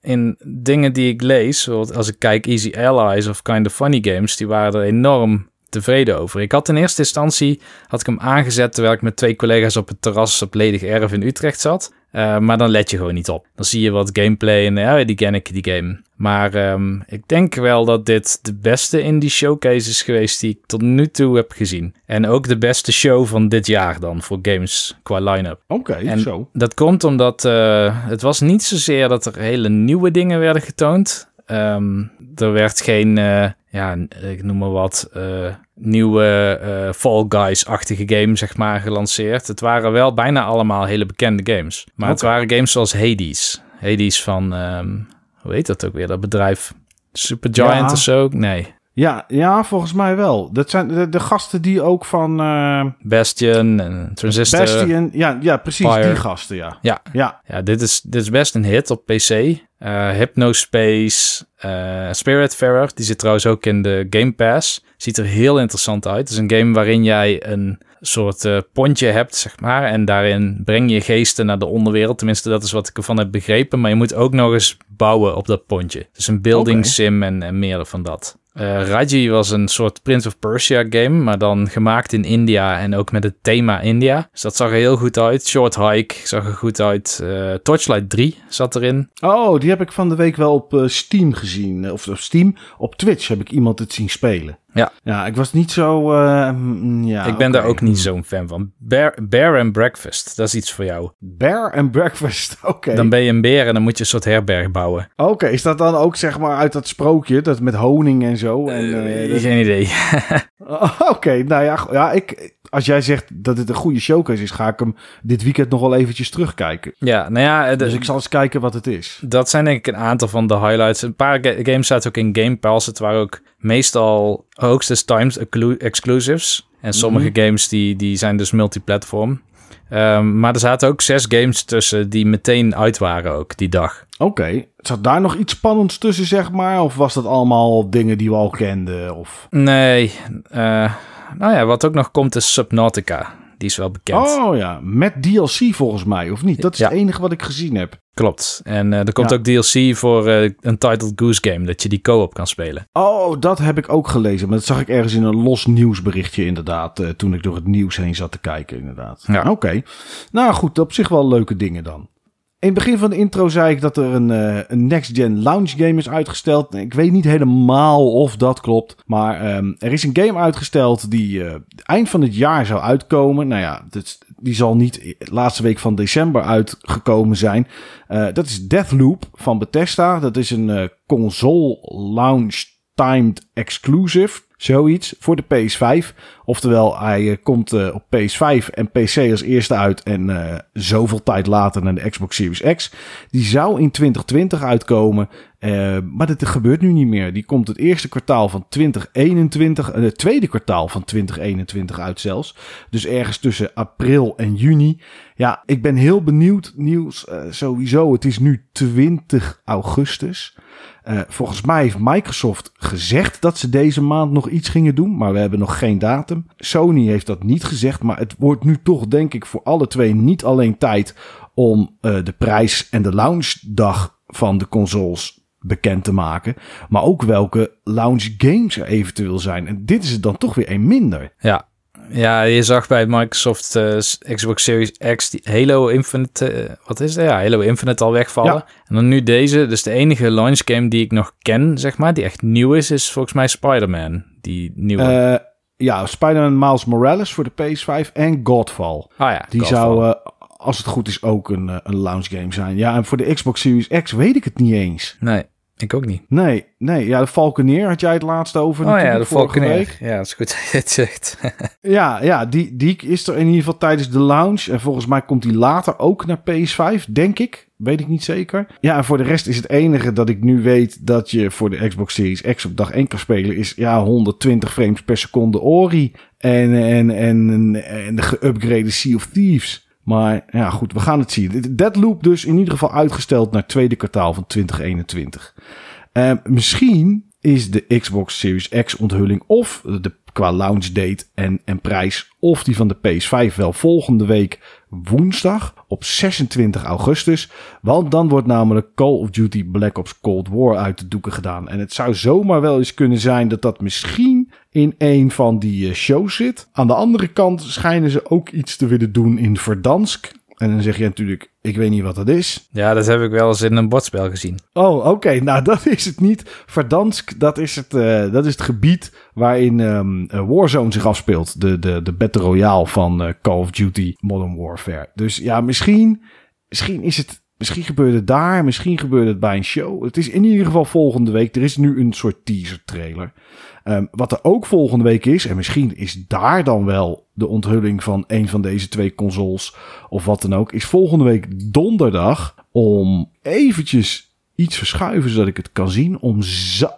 in dingen die ik lees, zoals als ik kijk Easy Allies of Kind of Funny Games, die waren er enorm tevreden over. Ik had in eerste instantie had ik hem aangezet terwijl ik met twee collega's op het terras op ledig erf in Utrecht zat. Eh, maar dan let je gewoon niet op. Dan zie je wat gameplay en ja, die ken ik, die game. Maar ehm, ik denk wel dat dit de beste indie showcase is geweest die ik tot nu toe heb gezien. En ook de beste show van dit jaar dan voor games qua line-up. Oké, zo. dat komt omdat eh, het was niet zozeer dat er hele nieuwe dingen werden getoond. Ehm, er werd geen, eh, ja, ik noem maar wat, eh, nieuwe eh, Fall Guys-achtige game, zeg maar, gelanceerd. Het waren wel bijna allemaal hele bekende games. Maar het waren games zoals Hades. Hades van, ehm, hoe heet dat ook weer, dat bedrijf? Supergiant Ja. of zo? Nee. Ja, ja, volgens mij wel. Dat zijn de, de gasten die ook van eh Bastion en Transistor. Bastion... Ja, ja, precies, Fire. die gasten, ja. Ja, Ja, Ja, dit is, dit is best een hit op PC. Eh Hypnospace, eh Spiritfarer, die zit trouwens ook in de Game Pass. Ziet er heel interessant uit. Het is een game waarin jij een soort eh, pontje hebt, zeg maar. En daarin breng je geesten naar de onderwereld. Tenminste, dat is wat ik ervan heb begrepen. Maar je moet ook nog eens bouwen op dat pontje. Dus een building sim en, en meer van dat. Eh Raji was een soort Prince of Persia game, maar dan gemaakt in India en ook met het thema India. Dus dat zag er heel goed uit. Short Hike zag er goed uit. Eh, Torchlight 3 zat erin. Oh, die heb ik van de week wel op eh, Steam gezien. Of op Steam, op Twitch heb ik iemand het zien spelen. Ja. Ja, ik was niet zo... mm, ja, ik ben daar ook niet zo'n fan van. Bear, Bear and Breakfast, dat is iets voor jou. Bear and Breakfast, oké. Dan ben je een beer en dan moet je een soort herberg bouwen. Oké, is dat dan ook zeg maar uit dat sprookje, dat met honing en zo? En, eh, dat- Geen idee. Oh, Oké, nou ja, ja ik, als jij zegt dat het een goede showcase is, ga ik hem dit weekend nog wel eventjes terugkijken. ja, nou ja, de- Dus ik zal eens kijken wat het is. dat zijn denk ik een aantal van de highlights. Een paar ga- games zaten ook in Game Pass. Het waren ook meestal hoogstens times exclu- exclusives. En sommige games die, die zijn dus multiplatform. Ehm, maar er zaten ook zes games tussen die meteen uit waren ook die dag. Oké, zat daar nog iets spannends tussen, zeg maar? Of was dat allemaal dingen die we al kenden? Of... Nee, eh, nou ja, wat ook nog komt is Subnautica. Die is wel bekend. Oh ja, met DLC volgens mij, of niet? Dat is Ja. het enige wat ik gezien heb. Klopt. En eh, er komt Ja. ook DLC voor eh een Titled Goose Game, dat je die co-op kan spelen. Oh, dat heb ik ook gelezen. Maar dat zag ik ergens in een los nieuwsberichtje inderdaad. eh, toen ik door het nieuws heen zat te kijken inderdaad. Ja. Oké. Nou goed, op zich wel leuke dingen dan. In het begin van de intro zei ik dat er een, eh, een next-gen launch game is uitgesteld. Ik weet niet helemaal of dat klopt. Maar ehm, er is een game uitgesteld die eh, eind van het jaar zou uitkomen. Nou ja, die zal niet laatste week van december uitgekomen zijn. Eh, dat is Deathloop van Bethesda. Dat is een console launch timed exclusive. Zoiets voor de PS5. Oftewel, hij eh, komt eh, op PS5 en PC als eerste uit. En eh, zoveel tijd later naar de Xbox Series X. Die zou in 2020 uitkomen. Eh, maar dat gebeurt nu niet meer. Die komt het eerste kwartaal van 2021. eh, het tweede kwartaal van 2021 uit zelfs. Dus ergens tussen april en juni. Ja, ik ben heel benieuwd. Nieuws eh, sowieso. Het is nu 20 augustus. Volgens mij heeft Microsoft gezegd dat ze deze maand nog iets gingen doen, maar we hebben nog geen datum. Sony heeft dat niet gezegd, maar het wordt nu toch denk ik voor alle twee niet alleen tijd om de prijs en de launchdag van de consoles bekend te maken, maar ook welke launch games er eventueel zijn. En dit is het dan toch weer een minder. Ja. Ja, je zag bij Microsoft eh, Xbox Series X die Halo Infinite, eh, wat is het? Ja, Halo Infinite al wegvallen. Ja. En dan nu deze, dus de enige launch game die ik nog ken, zeg maar, die echt nieuw is, is volgens mij Spider-Man. Die nieuwe. Eh, ja, Spider-Man Miles Morales voor de PS5 en Godfall. ah ja, Die Godfall. zou, als het goed is, ook een, eh, een launch game zijn. Ja, en voor de Xbox Series X weet ik het niet eens. Nee, ik ook niet. Nee, nee. Ja, de Falconeer had jij het laatst over Oh ja, de vorige Falconer. week. Ja, dat is goed dat je het zegt. Ja, ja die, die is er in ieder geval tijdens de launch. En volgens mij komt die later ook naar PS5, denk ik. Weet ik niet zeker. Ja, en voor de rest is het enige dat ik nu weet dat je voor de Xbox Series X op dag 1 kan spelen, is ja, 120 frames per seconde Ori. En, en, en, en de geüpgrade Sea of Thieves. Maar ja, goed, we gaan het zien. Deadloop dus in ieder geval uitgesteld naar het tweede kwartaal van 2021. Uh, misschien is de Xbox Series X onthulling of de, qua launch date en, en prijs of die van de PS5 wel volgende week woensdag op 26 augustus. Want dan wordt namelijk Call of Duty Black Ops Cold War uit de doeken gedaan. En het zou zomaar wel eens kunnen zijn dat dat misschien in een van die eh, shows zit. Aan de andere kant schijnen ze ook iets te willen doen in Verdansk. En dan zeg je natuurlijk, ik weet niet wat dat is. Ja, dat heb ik wel eens in een bordspel gezien. Oh, oké. Nou, dat is het niet. Verdansk, dat is het, uh, dat is het gebied waarin um, Warzone zich afspeelt. De, de, de Battle Royale van uh, Call of Duty Modern Warfare. Dus ja, misschien, misschien is het... Misschien gebeurt het daar, misschien gebeurt het bij een show. Het is in ieder geval volgende week. Er is nu een soort teaser trailer. Um, wat er ook volgende week is, en misschien is daar dan wel de onthulling van een van deze twee consoles of wat dan ook, is volgende week donderdag om eventjes iets verschuiven zodat ik het kan zien. Om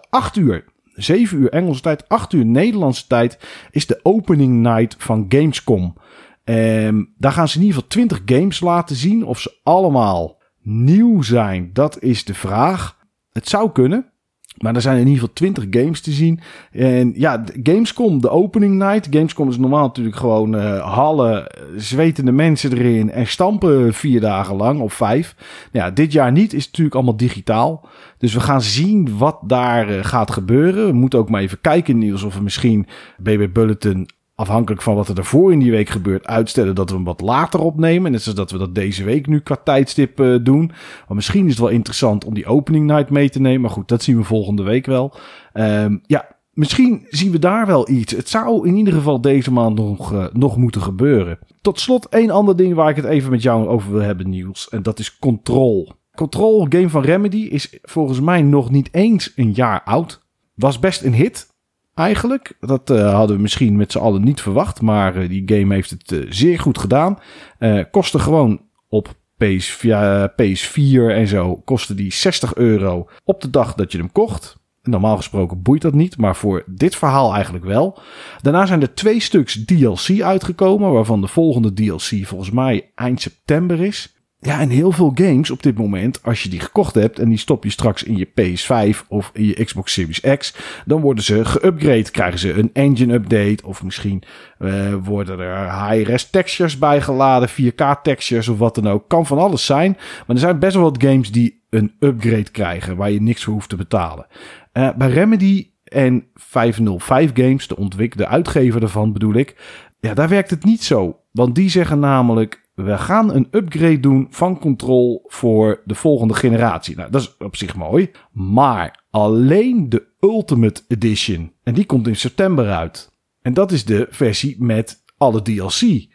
8 uur, 7 uur Engelse tijd, 8 uur Nederlandse tijd is de opening night van Gamescom. Um, daar gaan ze in ieder geval 20 games laten zien. Of ze allemaal nieuw zijn, dat is de vraag. Het zou kunnen. Maar er zijn in ieder geval 20 games te zien. En ja, Gamescom, de opening night. Gamescom is normaal natuurlijk gewoon uh, hallen, zwetende mensen erin en stampen vier dagen lang of vijf. Ja, dit jaar niet, is natuurlijk allemaal digitaal. Dus we gaan zien wat daar uh, gaat gebeuren. We moeten ook maar even kijken, Niels, of we misschien BB Bulletin afhankelijk van wat er daarvoor in die week gebeurt, uitstellen dat we hem wat later opnemen. Net zoals dat we dat deze week nu qua tijdstip uh, doen. Maar misschien is het wel interessant om die opening night mee te nemen. Maar goed, dat zien we volgende week wel. Um, ja, misschien zien we daar wel iets. Het zou in ieder geval deze maand nog, uh, nog moeten gebeuren. Tot slot één ander ding waar ik het even met jou over wil hebben, Niels. En dat is Control. Control, game van Remedy, is volgens mij nog niet eens een jaar oud. Was best een hit eigenlijk. Dat uh, hadden we misschien met z'n allen niet verwacht. Maar uh, die game heeft het uh, zeer goed gedaan. kostte gewoon op PS, via PS4 en zo. Kostte die 60 euro op de dag dat je hem kocht. Normaal gesproken boeit dat niet, maar voor dit verhaal eigenlijk wel. Daarna zijn er twee stuks DLC uitgekomen, waarvan de volgende DLC volgens mij eind september is. Ja, en heel veel games op dit moment, als je die gekocht hebt en die stop je straks in je PS5 of in je Xbox Series X, dan worden ze geüpgrade. Krijgen ze een engine update of misschien uh, worden er high-res textures bijgeladen, 4K textures of wat dan ook. Kan van alles zijn, maar er zijn best wel wat games die een upgrade krijgen waar je niks voor hoeft te betalen. Uh, bij Remedy en 505 Games, de ontwikkelde uitgever daarvan bedoel ik, ja, daar werkt het niet zo. Want die zeggen namelijk we gaan een upgrade doen van Control voor de volgende generatie. Nou, dat is op zich mooi. Maar alleen de Ultimate Edition. En die komt in september uit. En dat is de versie met alle DLC.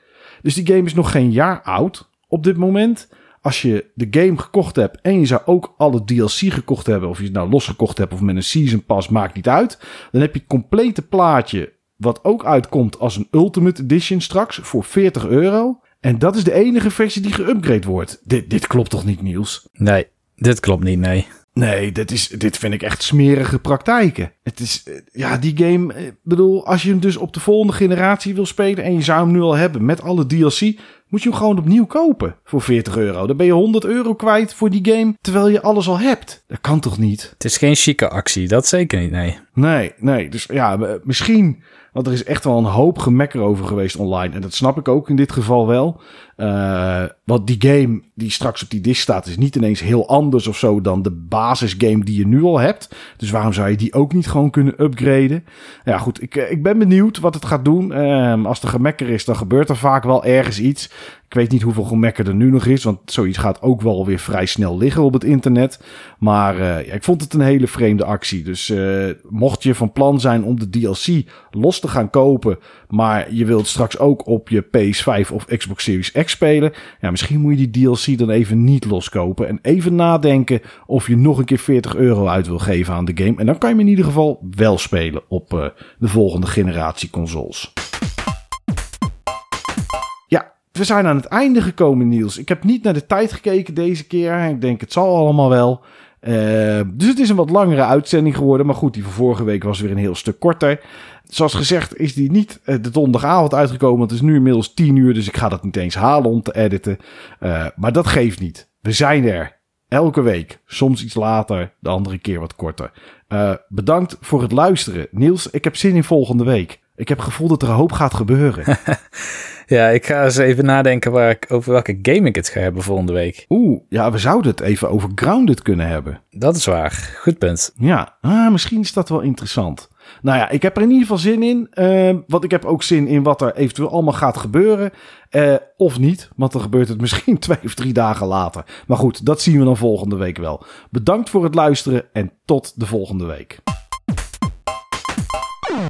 Dus die game is nog geen jaar oud op dit moment. Als je de game gekocht hebt en je zou ook alle DLC gekocht hebben, of je het nou losgekocht hebt of met een Season Pass, maakt niet uit. Dan heb je het complete plaatje, wat ook uitkomt als een Ultimate Edition straks, voor 40 euro. En dat is de enige versie die geüpgrade wordt. Dit, dit klopt toch niet, Niels? Nee, dit klopt niet, nee. Nee, dit, is, dit vind ik echt smerige praktijken. Het is, eh, ja, die game, ik bedoel, als je hem dus op de volgende generatie wil spelen en je zou hem nu al hebben met alle DLC, moet je hem gewoon opnieuw kopen voor 40 euro. Dan ben je 100 euro kwijt voor die game, terwijl je alles al hebt. Dat kan toch niet? Het is geen chique actie, dat zeker niet, nee. Nee, nee, dus ja, misschien want er is echt wel een hoop gemekker over geweest online. En dat snap ik ook in dit geval wel. Uh, want die game die straks op die disc staat is niet ineens heel anders of zo dan de basisgame die je nu al hebt. Dus waarom zou je die ook niet gewoon kunnen upgraden? Ja goed, ik, ik ben benieuwd wat het gaat doen. Uh, als er gemekker is, dan gebeurt er vaak wel ergens iets. Ik weet niet hoeveel gemekker er nu nog is, want zoiets gaat ook wel weer vrij snel liggen op het internet. Maar uh, ja, ik vond het een hele vreemde actie. Dus mocht je van plan zijn om de DLC los te gaan kopen, maar je wilt straks ook op je PS5 of Xbox Series X spelen, ja, misschien moet je die DLC dan even niet loskopen en even nadenken of je nog een keer 40 euro uit wil geven aan de game. En dan kan je in ieder geval wel spelen op uh, de volgende generatie consoles. We zijn aan het einde gekomen, Niels. Ik heb niet naar de tijd gekeken deze keer. Ik denk, het zal allemaal wel. Uh, dus het is een wat langere uitzending geworden. Maar goed, die van vorige week was weer een heel stuk korter. Zoals gezegd is die niet uh, de donderdagavond uitgekomen. Het is nu inmiddels 10 uur, dus ik ga dat niet eens halen om te editen. Uh, maar dat geeft niet. We zijn er. Elke week. Soms iets later, de andere keer wat korter. bedankt voor het luisteren. Niels, ik heb zin in volgende week. Ik heb gevoel dat er een hoop gaat gebeuren. ja, ik ga eens even nadenken waar ik, over welke game ik het ga hebben volgende week. Oeh, ja, we zouden het even over Grounded kunnen hebben. Dat is waar. Goed punt. Ja, ah, misschien is dat wel interessant. Nou ja, ik heb er in ieder geval zin in. Uh, want ik heb ook zin in wat er eventueel allemaal gaat gebeuren. Uh, of niet, want dan gebeurt het misschien twee of drie dagen later. Maar goed, dat zien we dan volgende week wel. Bedankt voor het luisteren en tot de volgende week.